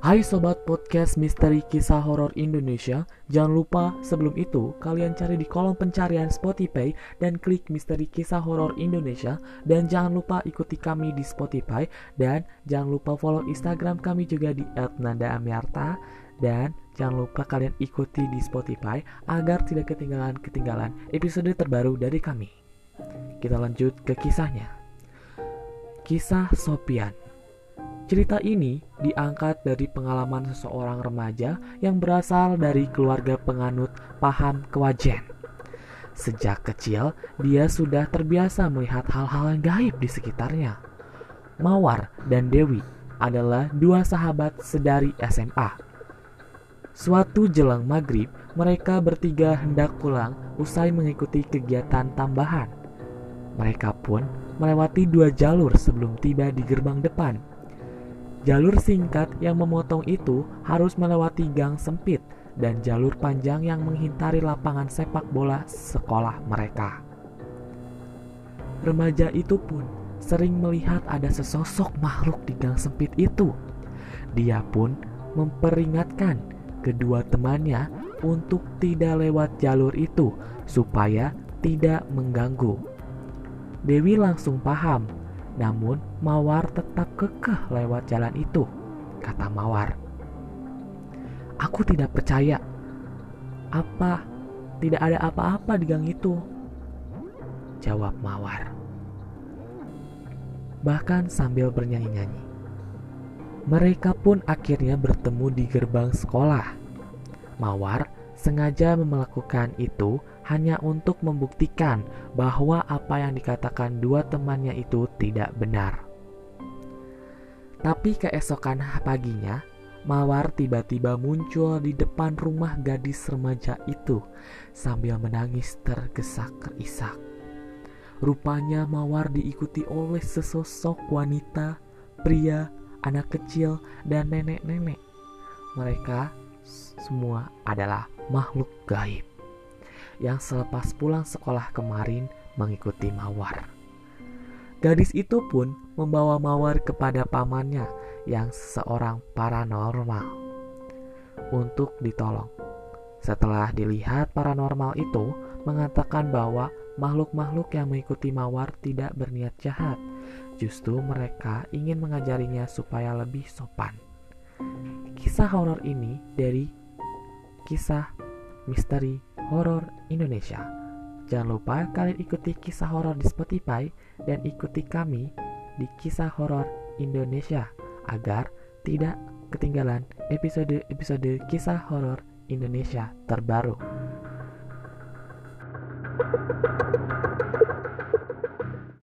Hai sobat podcast misteri kisah horor Indonesia, jangan lupa sebelum itu kalian cari di kolom pencarian Spotify dan klik misteri kisah horor Indonesia dan jangan lupa ikuti kami di Spotify dan jangan lupa follow Instagram kami juga di @nanda_amiarta dan jangan lupa kalian ikuti di Spotify agar tidak ketinggalan-ketinggalan episode terbaru dari kami. Kita lanjut ke kisahnya. Kisah Sopian Cerita ini diangkat dari pengalaman seseorang remaja yang berasal dari keluarga penganut paham kewajian. Sejak kecil, dia sudah terbiasa melihat hal-hal yang gaib di sekitarnya. Mawar dan Dewi adalah dua sahabat sedari SMA. Suatu jelang maghrib, mereka bertiga hendak pulang usai mengikuti kegiatan tambahan. Mereka pun melewati dua jalur sebelum tiba di gerbang depan Jalur singkat yang memotong itu harus melewati gang sempit dan jalur panjang yang menghintari lapangan sepak bola sekolah mereka. Remaja itu pun sering melihat ada sesosok makhluk di gang sempit itu. Dia pun memperingatkan kedua temannya untuk tidak lewat jalur itu supaya tidak mengganggu. Dewi langsung paham namun Mawar tetap kekeh lewat jalan itu, kata Mawar. Aku tidak percaya. Apa? Tidak ada apa-apa di gang itu. Jawab Mawar. Bahkan sambil bernyanyi-nyanyi. Mereka pun akhirnya bertemu di gerbang sekolah. Mawar sengaja melakukan itu hanya untuk membuktikan bahwa apa yang dikatakan dua temannya itu tidak benar. Tapi keesokan paginya, Mawar tiba-tiba muncul di depan rumah gadis remaja itu sambil menangis tergesak-gerisak. Rupanya Mawar diikuti oleh sesosok wanita, pria, anak kecil, dan nenek-nenek. Mereka semua adalah makhluk gaib yang selepas pulang sekolah kemarin mengikuti Mawar. Gadis itu pun membawa Mawar kepada pamannya yang seorang paranormal untuk ditolong. Setelah dilihat paranormal itu mengatakan bahwa makhluk-makhluk yang mengikuti Mawar tidak berniat jahat. Justru mereka ingin mengajarinya supaya lebih sopan. Kisah horor ini dari kisah misteri horor Indonesia. Jangan lupa kalian ikuti kisah horor di Spotify dan ikuti kami di kisah horor Indonesia agar tidak ketinggalan episode-episode kisah horor Indonesia terbaru. thank you